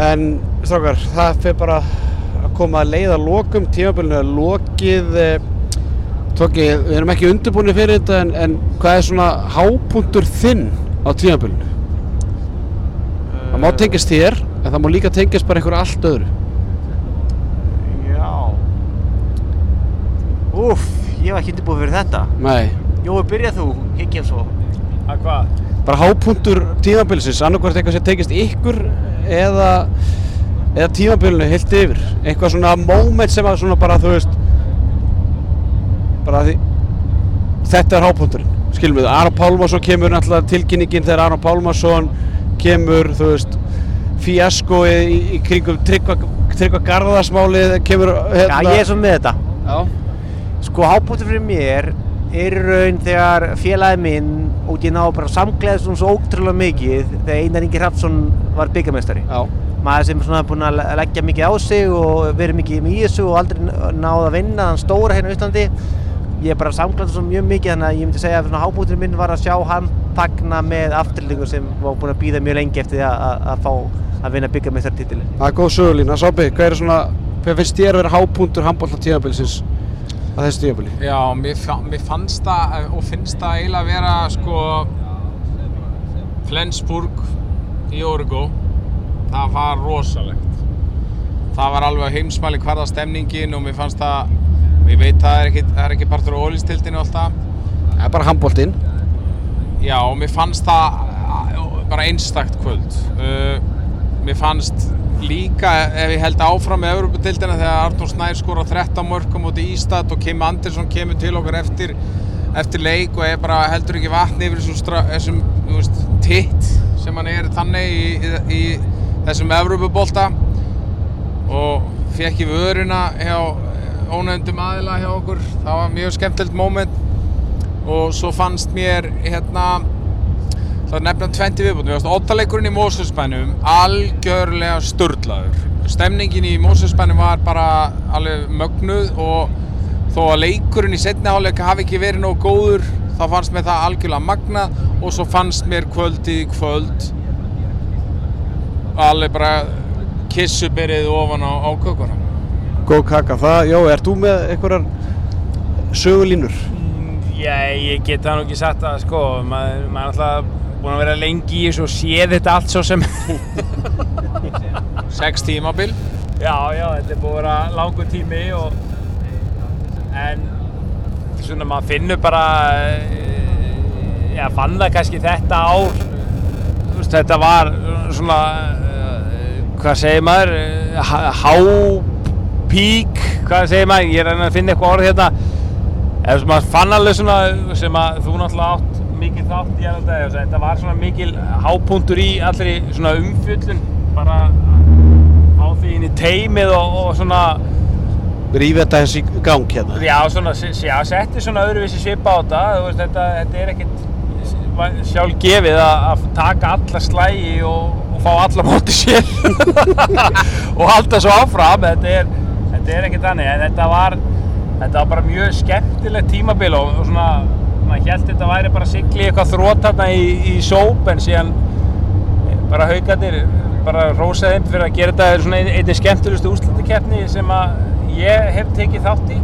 en Stákar, það fyrir bara að koma að leiða lokum, tímabilinu er lokið uh, Tóki, við erum ekki undirbúinir fyrir þetta en, en hvað er svona hápunktur þinn á tímabilinu? Það má tengist þér, en það má líka tengist bara einhverju allt öðru. Já. Úff, ég var ekki undirbúið fyrir þetta. Nei, Jói, byrjað þú, ekki ef svo. Að hvað? bara hápunktur tímabilsins, annarkvært eitthvað sem tengist ykkur eða, eða tímabilinu heilt yfir. Eitthvað svona moment sem að svona bara, þú veist, bara því, þetta er hápunkturinn. Skilum við, Aron Pálmarsson kemur náttúrulega tilkynningin þegar Aron Pálmarsson kemur, þú veist, fíaskoið í, í kringum tryggva, tryggva garðasmálið kemur Já, ég er svo með þetta. Já. Sko, hápunktur fyrir mér er í raun þegar félagi minn út ég náðu bara að samgleðast svona svo ótrúlega mikið þegar Einar Ingi Hrafnsson var byggamestari. Maður sem er búinn að le- leggja mikið á sig og verið mikið í þessu og aldrei náðu að vinna þann stóra hérna á Íslandi. Ég bara samgleðast svo mjög mikið þannig að ég myndi segja að hápunkturinn minn var að sjá hann fagna með afturlingu sem var búinn að býða mjög lengi eftir að, að, að fá að vinna byggamestartitili. Það er góð sögulína. Sábi, hvað er svona, hvað finnst þér að vera hápunktur handbólta tímabilsins að þessu tímabili? Já, mér, mér fannst það eh, og finnst það eiginlega að vera sko Flensburg í Origo það var rosalegt það var alveg heimsmæli hverða stemningin og mér fannst það ég veit það er ekki, það er ekki partur á ólistildinu alltaf Það er bara handbóltinn. Já, og mér fannst það uh, bara einstakt kvöld. Uh, mér fannst líka, ef ég held áfram með Evropadildina þegar Arnur Snær skora 13 mörgum út í Ístad og Kim Andersson kemur til okkar eftir, eftir leik og er bara heldur ekki vatni yfir þessum, veist, titt sem hann er þannig í, í, í þessum Evropabolta og fekk í vöruna hjá ónefndum aðila hjá okkur. Það var mjög skemmtilegt moment og svo fannst mér hérna það er nefnilega 20 viðbútt við varst ottaleikurinn í Mósusbænum algjörlega sturlaður stemningin í Mósusbænum var bara alveg mögnuð og þó að leikurinn í setni hálfleika hafi ekki verið nógu góður þá fannst mér það algjörlega magna og svo fannst mér kvöldið í kvöld alveg bara kissuberið ofan á, á kökuna Góð kaka. Það, já, ert þú með einhverjar sögulínur? Já, ég get það nú ekki sagt að sko, maður, maður er alltaf búinn að vera lengi í þessu og séð þetta allt svo sem [laughs] sex tímabil Já, já, þetta er búið að vera langur tími og en svona maður finnur bara eh, já, fann það kannski þetta þú veist, þetta var svona eh, hvað segir maður? Eh, há- há pík, hvað segir maður? Ég er að finna eitthvað orð hérna. Eða sem maður fann alveg svona sem að þú náttúrulega átt mikið þátt í alveg dag þetta var svona mikil hápunktur í allri svona umfjöllun bara á því inn í teimið og, og svona Rífi þetta þessi í gang hérna. já, svona, já, setti svona öðruvísi svipa á þetta, veist, þetta, þetta er ekkert sjálf gefið að, að taka alla slægi og, og fá alla móti sér [laughs] og halda svo áfram, þetta er, þetta er ekkert þannig, en þetta var, þetta var bara mjög skemmtilegt tímabil og, og svona, maður held þetta væri bara sigli eitthvað þrótt þarna í, í sóp en síðan bara haugarnir bara rósaði þeim fyrir að gera þetta svona ein- einnig skemmtilegustu úrslutakeppni sem að ég hef tekið þátt í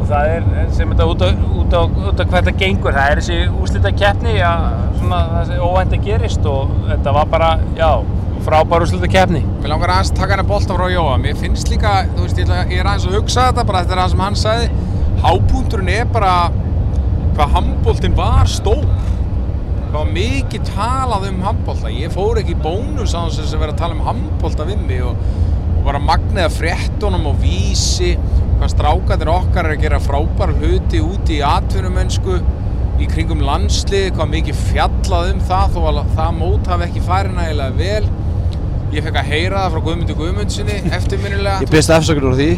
og það er sem þetta út á, út á, út á hvað þetta gengur það er þessi úrslutakeppni að svona þessi óvænt að gerist og þetta var bara, já, frábær úrslutakeppni Mér langar aðeins að taka henni bolta frá Jóa. Mér finnst líka, þú veist, ég, er aðeins að hugsa þetta bara eftir það sem hann sagði. Hápunkturinn er bara hvað handboltinn var stór. Hvað var mikið talað um handbolta. Ég fór ekki í bónus á þess að vera að tala um handbolta við mig og, og bara magnið að fréttunum og vísi hvað strákandir okkar er að gera frábær hluti úti í atvinnumönsku í kringum landslið, hvað mikið fjallað um það þó að það mót hafi ekki farið nægilega vel ég fekk að heyra það frá Guðmundur Guðmundsinni eftirminnilega Ég byrst afsökunar á því.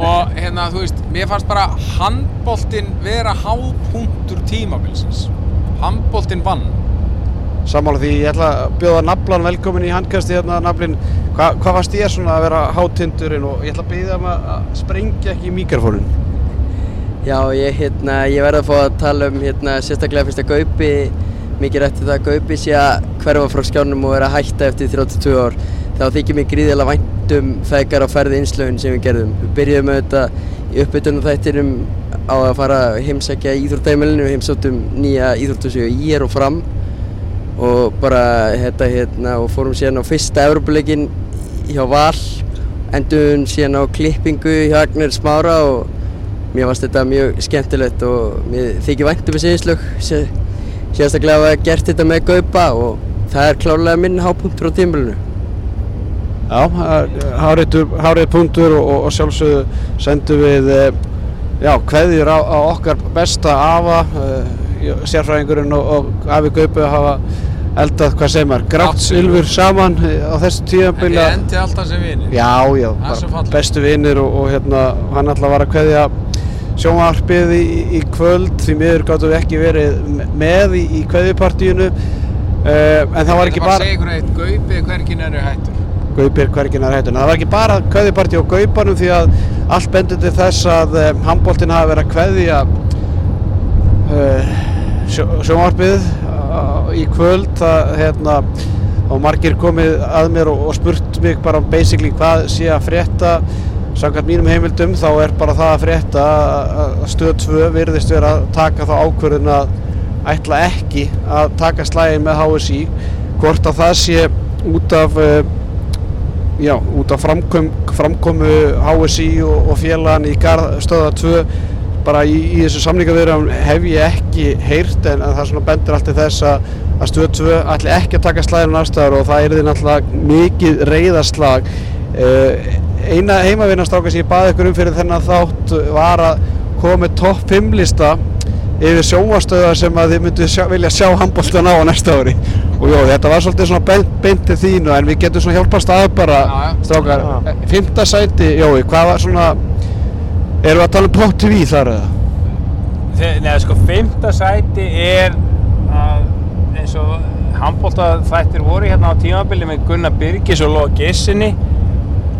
Og hérna, þú veist, mér fannst bara handboltinn vera hápunktur tímabilsins. Handboltinn vann. Sammála því, ég ætla að bjóða Naflan velkomin í handkasti hérna, Naflin. Hva, hvað varst ég svona að vera hátindurinn og ég ætla að byggja um að sprengja ekki í mikrofónin. Já, ég, hérna, ég verði að fá að tala um hérna, sérstaklega fyrst að Gaupi, mikið rætti það að Gaupi sé að hverfa frá skjánum og vera að hætta eftir 32 ár. Þá þykir mér gríðilega vænt um feðgar á ferði innslöfun sem við gerðum. Við byrjuðum auðvitað í uppbytunum þættinum á að fara heimsækja íþróttæmilinu, við heimsóttum nýja íþróttasögu í er og fram og bara hérna, hérna og fórum síðan á fyrsta Evrópuleikin hjá Val, endum síðan á klippingu hjá Agner Smára og mér fannst þetta mjög skemmtilegt og mér þykir vænt um þessi einslög sérstaklega að hafa gert þetta með Gaupa og það er klárlega minn hápunktur á tímulinu Já, hárið punktur og, og, sjálfsögðu sendum við eh, já, kveðjur á, á okkar besta afa, uh, sérfræðingurinn og, og afi Gaupu hafa eldað, hvað segir maður, grátt silfur saman eh, á þessu En tíðanbili. ég endi alltaf sem vinir. Já, já, Það er bara bestu vinnir og, og hérna, hann ætla að vara að kveðja sjónvarpið í, í kvöld því miður gáttu við ekki verið me- með í, í kveðjupartíinu uh, en það var ekki Ég ætla bara að bara segja ykkur eitt, Gaupið hvergin eru hættur. Gaupir hverginar hættun. Það var ekki bara kveðjupartí á Gaupanum því að allt bendur til þess að um, handbóltinn hafi verið að kveðja uh, sjó, sjónvarpið uh, í kvöld. Það, hérna, og margir komið að mér og, og spurt mig bara basically hvað sé að frétta. Samkvæmt mínum heimildum þá er bara það að frétta að stöð 2 virðist vera að taka þá ákvörðun að ætla ekki að taka slægin með HSI hvort að það sé út af uh, já, út af framkom, framkomu HSI og, og félagann í garð stöða 2 bara í, í þessu samningavirðum hef ég ekki heyrt en, það svona bendir allt til þess að, að stöð 2 ætli ekki að taka slæðinu næstaðar og það er því náttúrulega mikið reyðarslag uh, eina heimavinnastráka sem ég baði ykkur um fyrir þennan þátt var að koma með topp 5 lista yfir sjónvastöðar sem að þið myndu sjá, vilja sjá handbóltan á á næsta ári og jó, þetta var svolítið svona beint, beint til þínu en við getum svona hjálpast að bara Já, já. strákar, Já. fymta sæti Jói, hvað var svona erum við að tala um Pop TV þar eða? Nei, sko, fymta sæti er að eins og handbólta þættir voru hérna á tímabili með Gunnar Birgis og Lóa Gissinni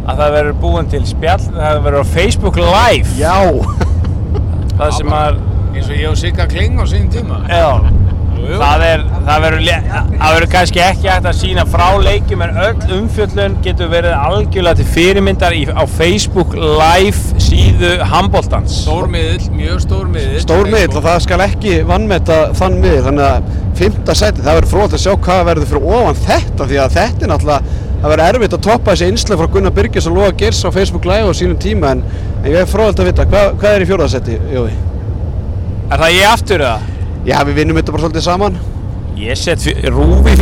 að það verður búin til spjall, það verður á Facebook Live Já, það sem að, Eins og ég og Sigga Kling á sín tíma. já. Það er, það verður, lé- það verður kannski ekki hægt að sína frá leikjum en öll umfjöllun getur verið algjörlega til fyrirmyndar í, á Facebook Live síðu handbóltans. Stór miðill, mjög stór miðill. stór miðl og það skal ekki vannmeta þann miðl þannig að fymta sæti, það verður fróðilegt að sjá hvað verður fyrir ofan þetta því að þetta er náttúrulega það verður erfitt að toppa þessi einslega frá Gunnar Byrgis og Lóa Geirs á Facebook Live á sínum tíma en, en ég er fróðilegt að vita, hvað, hvað er í fjórðasetti, Jói? Er það ég aftur eða? Já, við vinnum þetta bara svolítið saman Ég set fjö- Rúf í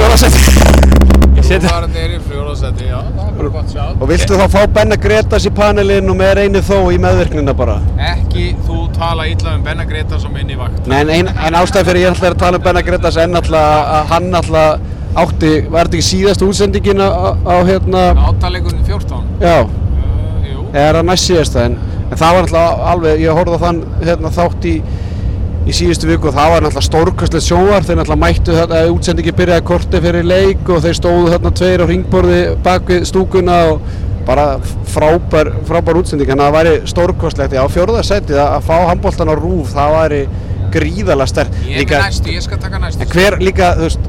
var þetta er í fjóðarsætti, já, það er bara gott sjátt. Og viltu þá fá Benna Gretas í panelinn og með reyni þó í meðvirknina bara? Ekki þú tala illa um Benna Greta sem inn í vakt. Nei, en, ein, en ástæð fyrir ég ætla að tala um Benna Gretas en alltaf að hann alltaf átti, var þetta ekki síðast útsendingin á, á hérna, Átalegurinn 14. já, Uh, jú. eða er næst síðasta en, en það var alltaf alveg, ég horfði á þann hérna, þátt í, í síðustu viku og það var alltaf stórkastlegt sjóar þeir alltaf mættu þetta, útsendingi byrjaði korti fyrir leik og þeir stóðu þarna tveir á ringborði bak við stúkuna og bara frábær, frábær útsending. En það væri stórkostlegt, já, fjórðarsætið að, að fá handbóltan á rúf, það væri gríðalega sterk Ég er næstu, ég skal taka næstu. hver líka, veist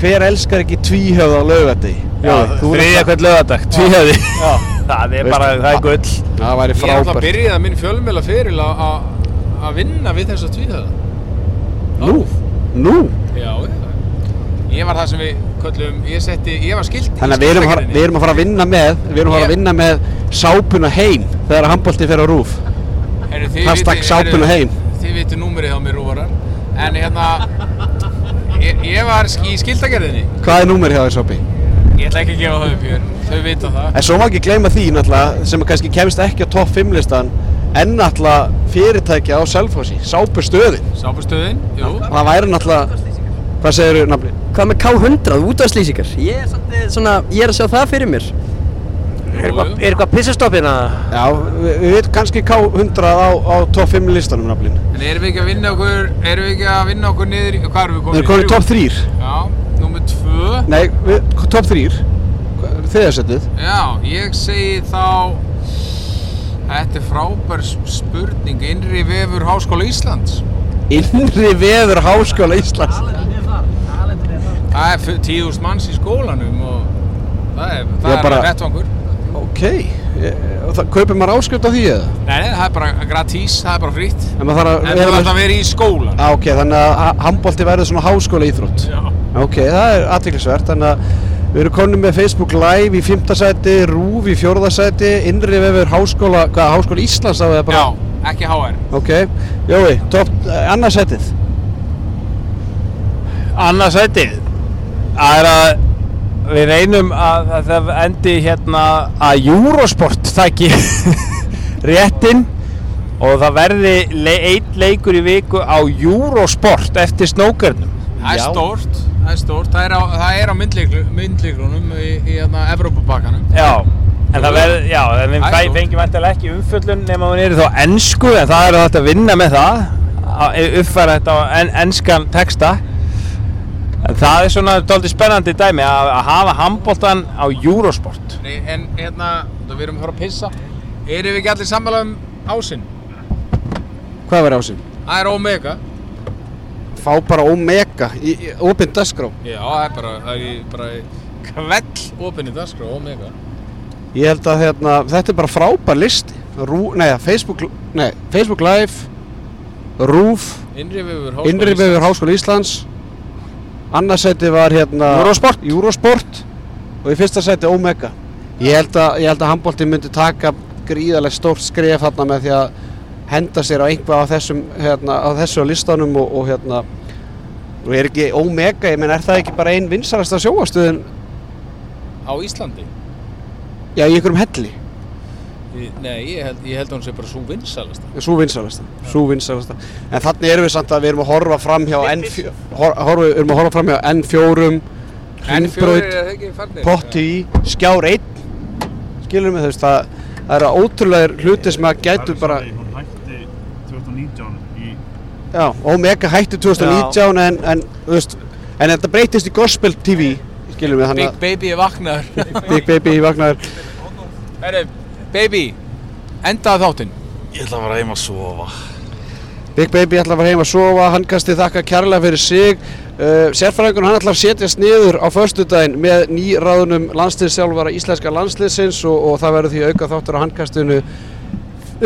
hver elskar ekki tvíhjöfða á laugati Já, þriðja hvern lögadag, tvíhjöði. [laughs] Það er bara, það er gull. það væri Ég er alltaf frábært að minn fjölmjöla fyrir að að vinna við þessa tvíhöða. nú, nú Já. Ég var það sem við köllum, ég setti, ég var skilt Þannig að við erum, að við erum að fara að vinna með við erum að fara að vinna með sápuna heim þegar handbólti fer á rúf Hashtag sápuna heim. Þið vitu númerið á mér rúvarar En hérna ég, ég var í skiltagerðinni Hvað er númer hjá þér sápi? Ég ætla ekki að gefa þau upp þau vita það. En svo má ekki gleyma því náttúrulega sem kannski kemst ekki á topp 5 listan en náttúrulega fyrirtækja á Selfossi, sápustöðin. Sápustöðin, jú. Það væri náttúrulega, hvað segir þú nafni? Hvað með K100, útvarslýsingar? Ég er svolítið svona, ég er að sjá það fyrir mér. Er eitthvað, er eitthvað pissastoppin að Já, við, við veitum kannski K100 á, á topp 5 listanum nafnin. En erum við ekki að vinna okkur, erum við ekki að vinna okkur niður hvað erum við Við komin erum komin í topp 3. Já, númer tvö. Nei, við, topp 3. Þriðarsettið. Já, ég segi þá, þetta er frábær spurning, innri vefur Háskóla Íslands. Innri veður Háskóla Íslands. Það er 10.000 manns í skólanum og það er, það er bara- vettvangur. Ok, og það, kaupir maður áskrift á því eða? Nei, nei, það er bara gratís, það er bara frýtt. En þarf En að vera ætti að vera í skólan. Ah, ok, þannig að handbólti verður svona háskóla íþrótt. Já. Ok, það er aðtiklisvert, þannig að við erum konum með Facebook Live í fymta sæti, RÚV í fjórða sæti, innri vefur háskóla, hvað, háskóla Íslands á það bara? Já, ekki HR. Ok, Jói, topp, uh, annarsætið. Annað sætið Það er að við reynum að, að það endi hérna að Eurosport taki [laughs] réttin og það verði le einn leikur í viku á Eurosport eftir snókernum. Það er Já. stórt, það er stórt. Það er á, það er á myndleiklu, myndleiklunum í, í hérna, Evrópubakkanum. Já, en það verði, já, en við fæ- fengjum eftir ekki umfjöllun nema hún er þá ennsku en það er þetta að vinna með það að uppfæra þetta á en, enskan texta en það er svona dálítið spennandi dæmi að, að hafa handbóltan á Eurosport Nei, en hérna, við erum að fara að pissa. Erum við ekki allir sammála um ásinn? Hvað verður ásinn? Það er Omega. Fá bara Omega í, í opinn dagskrá. Já, það er bara, það er í, bara í kveld opinni dagskrá, Omega. Ég held að hérna, þetta er bara frábær listi. Rú, nei, Facebook, nei, Facebook Live, RÚV, Innri vefur Háskóla Íslands. Annarsæti var hérna Eurosport. Eurosport og í fyrsta sæti Omega. Ég held að, ég held að handbólti myndi taka gríðarlega stórt skref hérna með því að henda sér á einhvað á þessum hérna, á þessu listanum og, og hérna og er ekki Omega, ég menn er það ekki bara ein vinsalasta sjóastöðin Á Íslandi? já, í einhverjum helli, Ég- Nei, ég held, ég held að hún sé bara svo vinsalasta. svo vinsalasta svo vinsalasta, en þannig erum við samt að við erum að horfa fram hjá N4 hor, erum að horfa fram hjá N4 En fjórir Hringbraut, er það ekki farnir? Potti í, Skjár 1 skilur mig þú veist það, það eru ótrúlegar hluti sem að gætu bara Hún hætti 2019 í já, Omega hætti 2019 en, en, veist, en þetta breytist í Gospel TV skilur mig Big þannig Baby er vaknaður. að Big Baby í vagnar Herru, Baby, endaði þáttinn. Ég ætla að fara heim að sofa. Big Baby ætla að fara heim að sofa, hann kasti þakka kærlega fyrir sig. Uh, Sérfræðingun hann ætla að setjast niður á föstudaginn með nýráðunum landsliðsjálfara íslenska landsliðsins og, og það verður því auka þáttur á handkastinu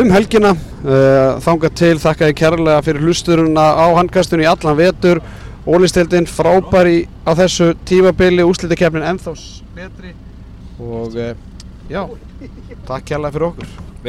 um helgina. Uh, þanga til þakkaði kærlega fyrir hlusturuna á handkastinu í allan vetur. Ólistildin frábæri á þessu tímabili úslitakefnin ennþá betri. Og uh, já, takk kærlega fyrir okkur